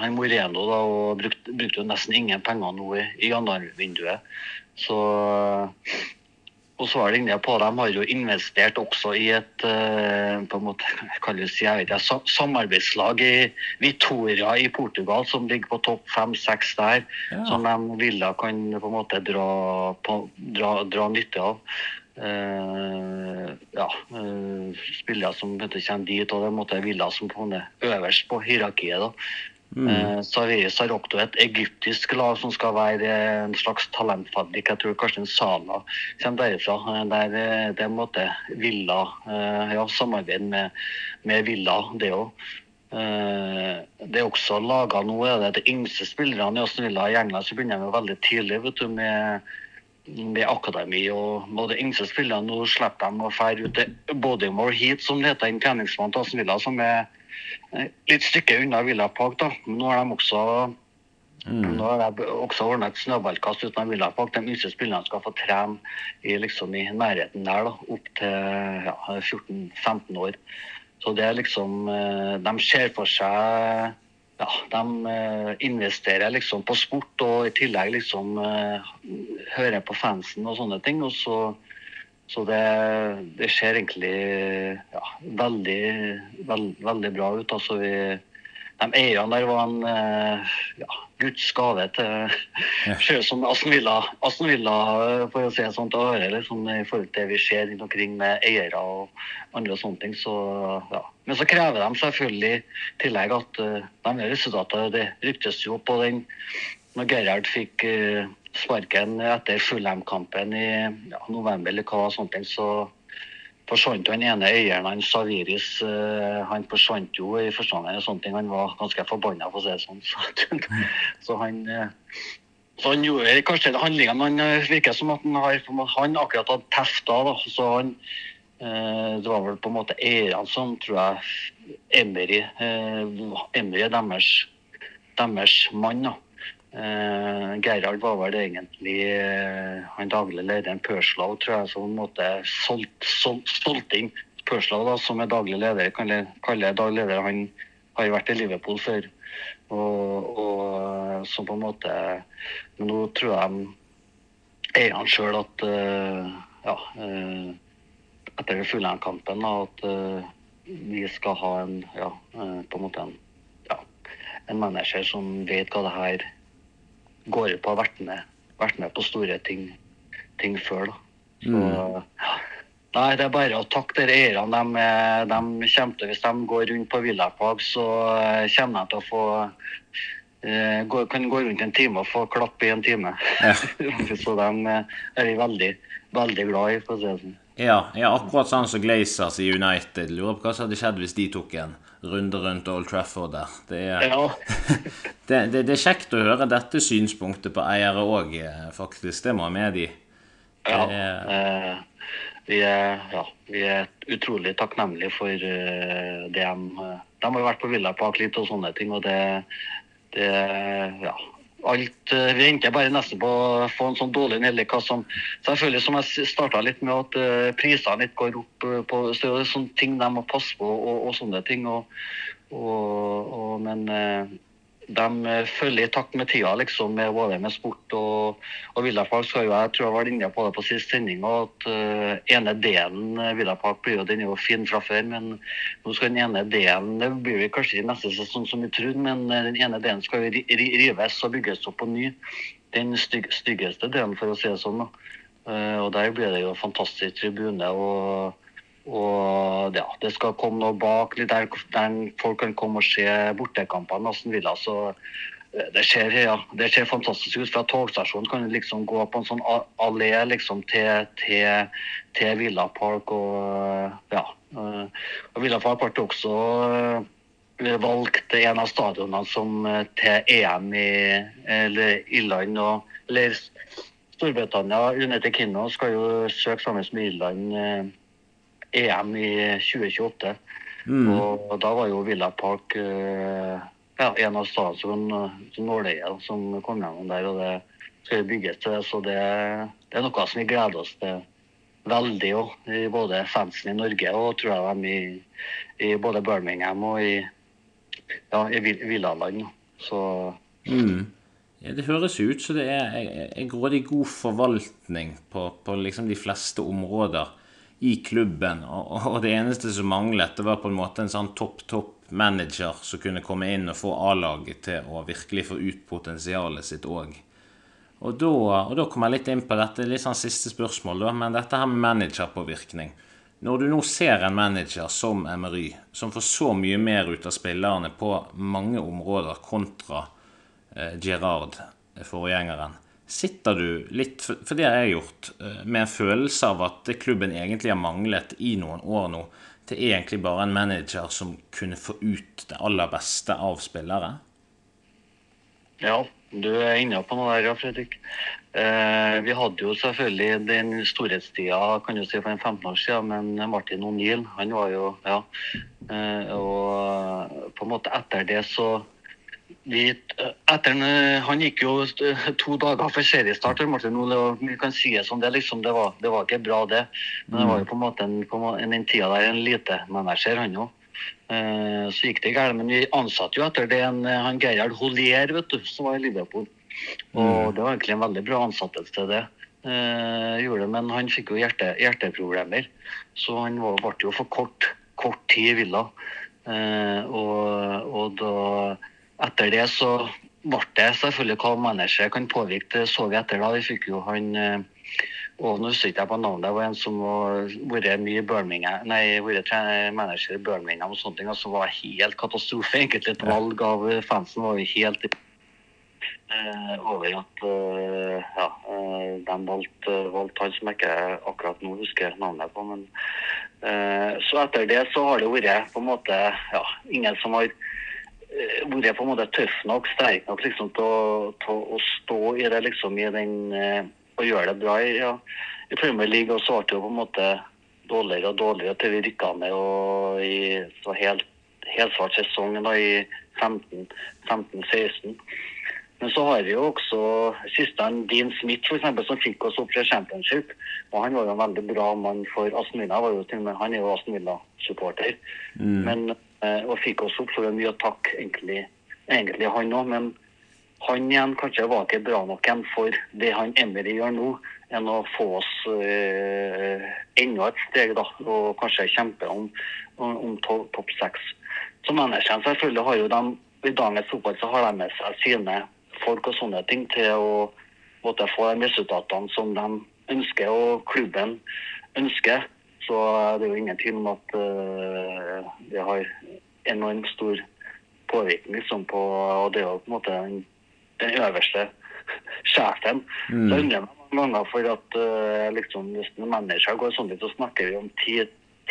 Han Moreno da, og brukte, brukte nesten ingen penger nå i, i januarvinduet. Så og så er det på dem har jo investert også i et uh, på en måte, kalles, jeg vet ikke, samarbeidslag i Vitoria i Portugal, som ligger på topp fem-seks der. Ja. Som de ville kan på en måte dra, på, dra, dra nytte av. Uh, ja, uh, spillere som kommer dit, og det måtte Villa som på øverst på hierarkiet. da Mm. Uh, Saveris har også et egyptisk lag som skal være en slags talentfabrikk. Jeg tror kanskje en Sala kommer derifra. Eh, der eh, det er måte Villa ja, samarbeid med, med Villa, det òg. Det er også laga nå er det de yngste spillerne i Aston Villa i England så begynner de veldig tidlig vet du, med, med akademi. og, og De yngste spillerne nå slipper de å fære ut til Bodymore Heat, som det heter, en treningsmann til Villa, som er litt stykke unna Villa Park. da. Nå har de også mm. Nå har de også ordna et snøballkast utenom Villa Park. De yngste spillerne skal få trene i, liksom, i nærheten der, da, opp til ja, 14-15 år. Så det er liksom eh, De ser for seg ja, de investerer liksom på sport og i tillegg liksom hører på fansen og sånne ting. Og så, så det, det, ser egentlig ja, veldig, veld, veldig bra ut. Altså vi de eierne der var en eh, ja, Guds gave til Ser som Aston Villa, Aston Villa for å si det sånn til å høre liksom, i forhold til det vi ser rundt omkring med eiere og andre og sånne ting. Så, ja. Men så krever de selvfølgelig i tillegg at uh, de gjør resultater. Det ryktes jo på den når Gerhard fikk uh, sparken etter Fulham-kampen i ja, november eller hva sånne ting, så forsvant den ene eieren hans, Saviris. Uh, han forsvant jo i forstanden og sånne ting. Han var ganske forbanna, for å si det sånn. Så, så han så han gjorde kanskje det handlinga, men det virker som at han, har, han akkurat hadde tefta. Da. Så han, det var vel på en måte eierne som, tror jeg, Emery, Emery er deres, deres mann. da. Uh, Gerhard var vel egentlig eh, han daglig lederen Pørslav, tror jeg, som på en måte solgte sol, solgt inn Pørslav, da, som er daglig leder. Kan jeg kalle daglig leder. Han har jo vært i Liverpool før. Og, og eh, så på en måte Men nå tror jeg eierne sjøl at uh, ja, etter Fulheim-kampen at vi skal ha en ja, på en måte en, ja, en manager som vet hva det her går ut på å ha vært med, vært med på store ting, ting før. da. Så, mm. Nei, det er bare å takke de eierne. De, de kommer til, hvis de går rundt på Villapag, så eh, kommer de til å få eh, gå, kan gå rundt en time og få klapp i en time. Ja. så de eh, er vi veldig, veldig glad i, for å si det sånn. Ja, ja, akkurat sånn som Glazers i United. Lurer på hva som hadde skjedd hvis de tok en runde rundt Old Trafford der. Det er, ja. det, det, det, er kjekt å høre dette synspunktet på eiere òg, eh, faktisk. Det må jeg medgi. Ja, eh, vi, er, ja, vi er utrolig takknemlige for uh, det de De har vært på Villa Park litt og sånne ting, og det, det ja, alt eh, Vi venter bare nesten på å få en sånn dårlig nedlegg som Selvfølgelig, som jeg starta litt med, at uh, prisene litt går opp uh, på sånne ting de må passe på, og, og sånne ting. Og, og men uh, de eh, følger i takt med tida, liksom, med både med sport og, og Villapark. Jeg tror jeg var inne på det på sist sending, at uh, ene delen uh, Villapark blir jo, den er jo fin fra før. Men nå skal den ene delen det blir vi kanskje i neste sesong som vi tror, men den ene delen skal jo rives og bygges opp på ny. Den styg, styggeste delen, for å si det sånn. Uh, og Der blir det jo fantastisk tribune. og og ja, det skal komme noe bak litt der, der folk kan komme og se bortekampene hvordan vil. Så eh, det ser, ja, det ser fantastisk ut. Fra togstasjonen kan du liksom gå på en sånn allé liksom, til, til, til, Villa Park. Og ja. Eh, og Villa Park ble også eh, valgt en av stadionene som til EM i eller Irland og eller Storbritannia. United Kingdom skal jo søke sammen med Irland EM i 2028. Mm. Og da var jo Villa Park uh, ja, en av stadionene som nåløye som kom gjennom der. Og det skal bygges til det, så det, det, er noe som vi gleder oss til veldig òg. Både fansen i Norge og tror jeg dem i, i både Birmingham og i, ja, i Villaland. Så mm. Ja, det høres ut som det er en grådig god forvaltning på, på liksom de fleste områder i klubben. Og, det eneste som manglet, det var på en måte en sånn topp, topp manager som kunne komme inn og få A-laget til å virkelig få ut potensialet sitt òg. Og da, og da kom jeg litt inn på dette, litt sånn siste spørsmål, da, men dette her med managerpåvirkning. Når du nå ser en manager som Emery, som får så mye mer ut av spillerne på mange områder kontra eh, Gerard, forgjengeren, sitter du litt, for det har jeg gjort, eh, med en følelse av at det klubben egentlig har manglet i noen år nå, er egentlig bare en manager som kunne få ut det aller beste av spillere? Ja, du er inne på noe der, Fredrik. Eh, vi hadde jo selvfølgelig den storhetstida kan du si for en 15 år siden, men Martin O'Neill, han var jo Ja. Eh, og på en måte etter det så vi, etter, han gikk jo to dager før seriestart. Martin Ole, vi kan si det som det, liksom, det, var, det var ikke bra, det. Men det var jo på en måte en, en, en tida der en lite manager, han òg. Eh, så gikk det galt, men vi ansatte jo etter det en, han Gerhard Holier, vet du, som var i Liverpool. Og det var egentlig en veldig bra ansettelse det. Eh, gjorde det, Men han fikk jo hjerte, hjerteproblemer, så han var, ble jo for kort, kort tid i Villa. Eh, og, og da, etter det så ble det selvfølgelig hva mennesket kan påvirke. Det så vi etter da. Vi fikk jo han eh, og nå husker jeg på navnet, det var en som har vært mye Birmingham, nei, vært manager i Birmingham og sånne ting, som var helt katastrofe. Egentlig et valg av fansen var jo helt eh, over at eh, ja, eh, de valgte, valgte han som jeg ikke akkurat nå husker navnet på. men eh, Så etter det så har det vært på en måte ja, ingen som har eh, jeg på en måte tøff nok, sterk nok liksom, til, til å stå i det liksom i den eh, og gjøre det bra i, ja, i Premier League. Og det jo på en måte dårligere og dårligere til vi rykka ned og i så helt, helt svart sesong da, i 15-16. Men så har vi jo også siste Dean Smith, for eksempel, som fikk oss opp til championship. Og han var jo en veldig bra mann for Aston Villa. Han er jo Aston Villa-supporter. Mm. Men, Og fikk oss opp, for det er mye å takke egentlig, egentlig han òg. Men han igjen kanskje var ikke bra nok igjen for det han Emery gjør nå, enn å få oss eh, enda et steg da, og kanskje kjempe om, om, om topp top seks. Som menneske selvfølgelig har jo de i dagens fotball så har de med seg sine folk og sånne ting til å måtte få de resultatene som de ønsker og klubben ønsker. Så det er jo ingen tvil om at uh, det har enormt stor påvirkning liksom, på og det er jo på en måte den, den øverste sjefen. Mm. Så undrer jeg meg mange ganger for at uh, liksom, hvis en manager går sånn så snakker vi om ti,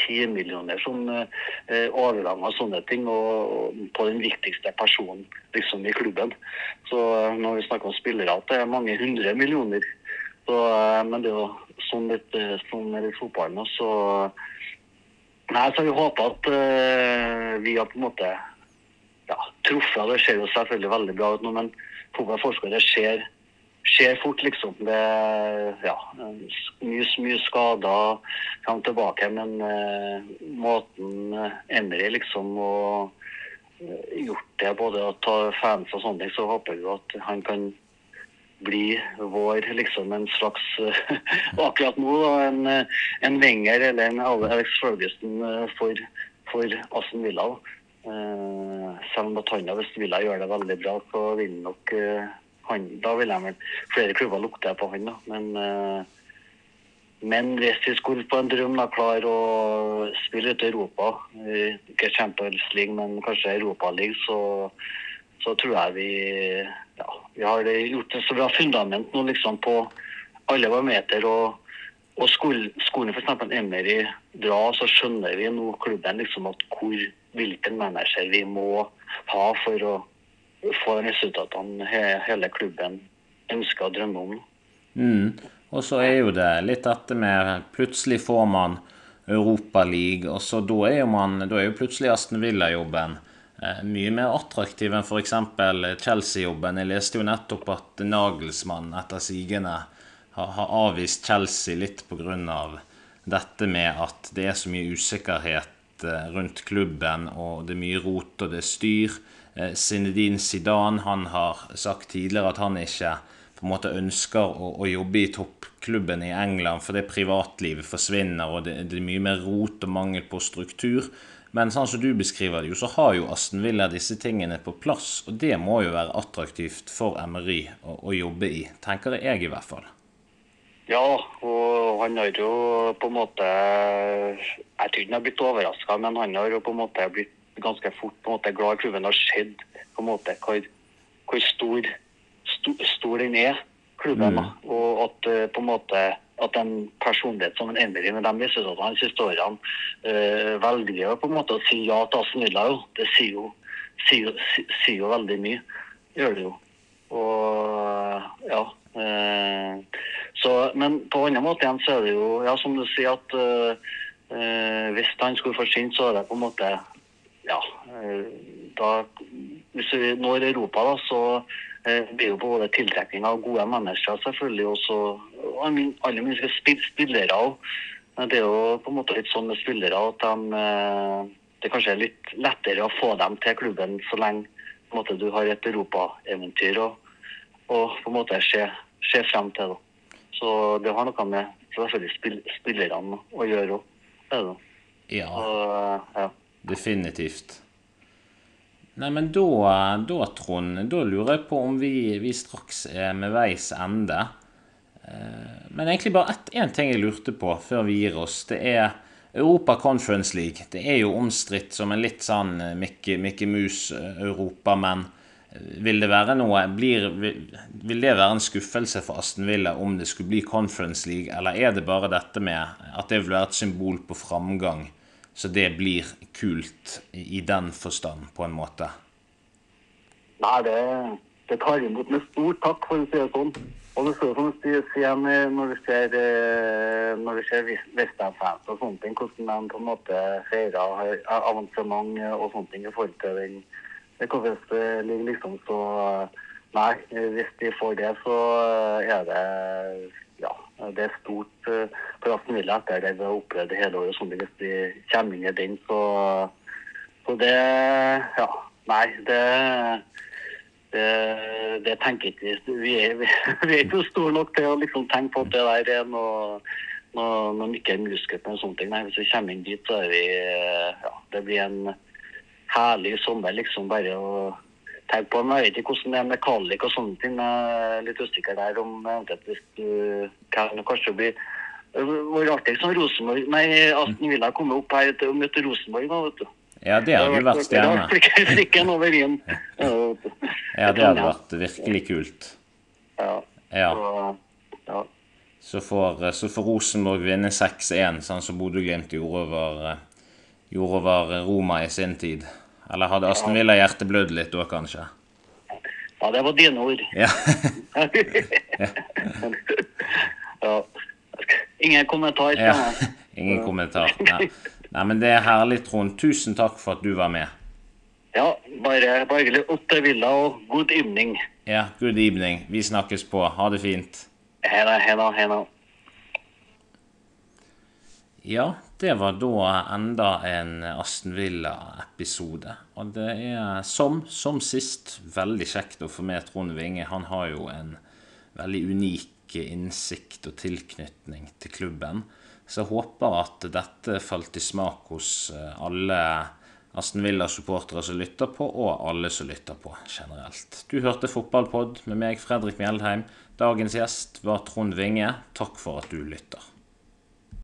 ti millioner som overgang og sånne ting og, og, på den viktigste personen liksom, i klubben. Så uh, når vi snakker om spillere, at det er mange hundre millioner. Så, uh, men det er jo sånn litt, sånn er det i fotballen. Så, nei, så vi håper at vi har på en måte ja, truffet. Det ser jo selvfølgelig veldig bra ut nå, men fotballforskere skjer, skjer fort, liksom. Det ja, mye, mye skader fram tilbake, men uh, måten Emry liksom og uh, gjort det, både å ta fans og sånne ting, så håper vi at han kan bli vår liksom en slags Akkurat nå da, en, en Wenger eller en Alex Ferguson for, for Aston Villa. Uh, selv om at han hvis Villa gjør det veldig bra, så vil nok uh, han Da vil jeg vel flere klubber lukte på han, da. Men, uh, men hvis vi skulle på en drøm da, klare å spille ute i Europa, ikke Champions League, men kanskje Europa League, så, så tror jeg vi ja, vi har gjort et så bra fundament nå liksom på alle våre meter. og og skolen, skulle f.eks. Emery dra, så skjønner vi nå klubben liksom at hvor, hvilken manager vi må ha for å få resultatene hele klubben ønsker og drømmer om. Mm. Og så er jo det litt dette med Plutselig får man Europaliga, og så da er jo, man, da er jo plutselig Aston Villa-jobben mye mer attraktiv enn f.eks. Chelsea-jobben. Jeg leste jo nettopp at Nagelsmann etter sigende har avvist Chelsea litt pga. dette med at det er så mye usikkerhet eh, rundt klubben, og det er mye rot og det er styr. Eh, Zinedine Zidane han har sagt tidligere at han ikke på en måte ønsker å, å jobbe i toppklubben i England fordi privatlivet forsvinner, og det, det, er mye mer rot og mangel på struktur. Men sånn som du beskriver det, jo, så har jo Aston Villa disse tingene på plass. Og det må jo være attraktivt for Emery å, å jobbe i, tenker jeg i hvert fall. Ja, og han har jo på en måte Jeg tror han har blitt overraska, men han har jo på en måte blitt ganske fort på en måte glad i klubben. har sett på en måte hvor, hvor stor, stor, stor, den er, klubben. Mm. Og at eh, på en måte at en personlighet som en Emery med de misforståelsene de siste årene øh, velger på en måte å si ja til Aston Villa. Jo. Det sier jo, sier, sier jo veldig mye. Gjør det jo. Og ja. Øh, så, men på en annen måte igjen så er det jo, ja, som du sier, at øh, hvis han skulle forsvinne, så er det på en måte Ja. Da, hvis vi når Europa, da, så uh, blir jo både tiltrekning av gode mennesker selvfølgelig også og alle minst spillere òg. Det er jo på en måte litt sånn med spillere at de det kanskje er litt lettere å få dem til klubben så lenge måte, du har et europaeventyr å og på en måte se, se frem til. Da. Så det har noe med selvfølgelig spill, spillerne å gjøre òg. Ja, ja. definitivt. Nei, men da, da, Trond, da lurer jeg på om vi, vi straks er med veis ende. Eh, Men egentlig bare én ting jeg lurte på før vi gir oss. Det er Europa Conference League. Det er jo omstridt som en litt sånn eh, Mickey, Mouse-Europa, men eh, vil det være noe blir, vil det være en skuffelse for Aston Villa om det skulle bli Conference League, eller er det bare dette med at det vil være et symbol på framgang, så det blir kult i, den forstand, på en måte? Nei, det, det tar imot med stor takk, for å si det sånn. Og det står som du sier eh, når du ser, eh, når du ser Westham-fans og sånne ting, hvordan de på en måte feirer avansement og sånne ting i forhold til den det ligger liksom. Så nei, hvis de får det, så er det ja, det er stort eh, for Aston Villa etter det vi har opplevd hele året. Sånn, hvis vi kommer inn i den, så, så det Ja. Nei, det det, det tenker ikke vi. Vi er, vi er ikke store nok til å liksom tenke på at det der er noe, noe, noe muskel på en sånn ting. Nei, hvis vi kommer inn dit, så er vi Ja, det blir en herlig sommer, liksom. Bare å tenke på. meg, jeg vet ikke hvordan det er med kvalik og sånne ting. Jeg er litt usikker der om eventuelt hvis du kan kanskje bli det var artig som Rosenborg Nei, Aston Villa kommer opp her å møte Rosenborg nå, vet du. Ja, det hadde vært stjerne. Ja, det hadde vært virkelig kult. Ja. Ja. Så, får, så får Rosenborg vinne 6-1, sånn som Bodø-Glimt gjorde eh, gjorde over Roma i sin tid. Eller hadde Aston Villa hjerteblødd litt da, kanskje? ja, det var dine ord. Ja. ja. Ingen kommentar. ja. Ingen kommentar. Nei. Nei, men det er herlig, Trond. Tusen takk for at du var med. Ja, bare, hyggelig. Opp til Villa og good evening. Ja, good evening. Vi snakkes på. Ha det fint. Hei da, hei da, hei da. Ja, det var da enda en Aston Villa-episode. Og det er som, som sist veldig kjekt å få med Trond Vinge. Han har jo en veldig unik innsikt og tilknytning til klubben. Så jeg håper at dette falt i smak hos eh, alle Aston Villa-supportere som lytter på, og alle som lytter på generelt. Du hørte Fotballpod med meg, Fredrik Mjeldheim. Dagens gjest var Trond Vinge. Takk for at du lytter.